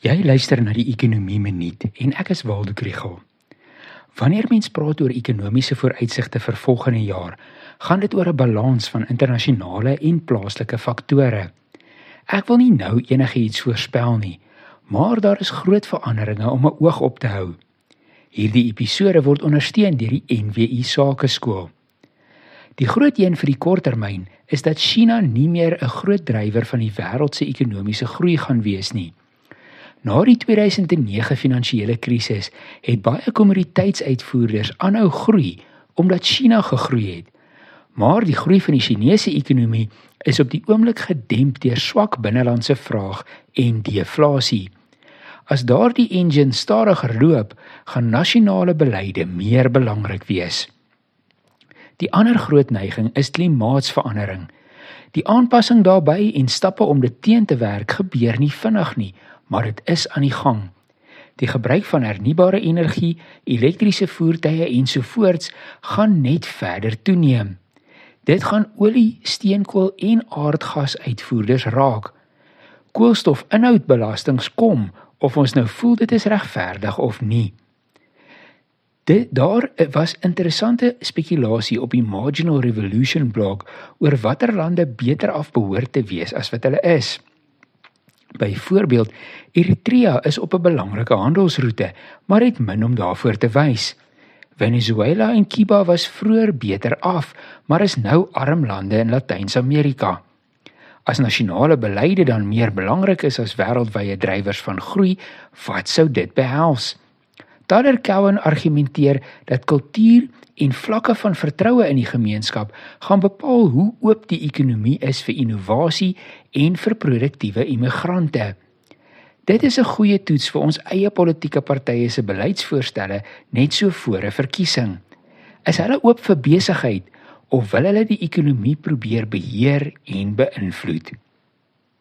Jy luister na die Ekonomie Minuut en ek is Waldo Krugel. Wanneer mens praat oor ekonomiese vooruitsigte vir volgende jaar, gaan dit oor 'n balans van internasionale en plaaslike faktore. Ek wil nie nou enigiets voorspel nie, maar daar is groot veranderinge om 'n oog op te hou. Hierdie episode word ondersteun deur die NWI Sakeskool. Die groot een vir die korttermyn is dat China nie meer 'n groot drywer van die wêreld se ekonomiese groei gaan wees nie. Na die 2009 finansiële krisis het baie kommoditeitsuitvoerders aanhou groei omdat China gegroei het. Maar die groei van die Chinese ekonomie is op die oomblik gedemp deur swak binnelandse vraag en deflasie. As daardie engine stadiger loop, gaan nasionale beleide meer belangrik wees. Die ander groot neiging is klimaatsverandering. Die aanpassing daarbey en stappe om dit teen te werk gebeur nie vinnig nie, maar dit is aan die gang. Die gebruik van hernubare energie, elektriese voertuie ensovoorts gaan net verder toeneem. Dit gaan olie, steenkool en aardgas uitvoerders raak. Koolstofinhoudbelastings kom of ons nou voel dit is regverdig of nie. Dit daar was interessante spekulasie op die Marginal Revolution blog oor watter lande beter af behoort te wees as wat hulle is. Byvoorbeeld, Eritrea is op 'n belangrike handelsroete, maar het min om daarvoor te wys. Venezuela en Cuba was vroeër beter af, maar is nou arm lande in Latyn-Amerika. As nasionale beleide dan meer belangrik is as wêreldwye drywers van groei, wat sou dit behels? Taler Cowan argumenteer dat kultuur en vlakke van vertroue in die gemeenskap gaan bepaal hoe oop die ekonomie is vir innovasie en vir produktiewe immigrante. Dit is 'n goeie toets vir ons eie politieke partye se beleidsvoorstelle net so voor 'n verkiesing. Is hulle oop vir besigheid of wil hulle die ekonomie probeer beheer en beïnvloed?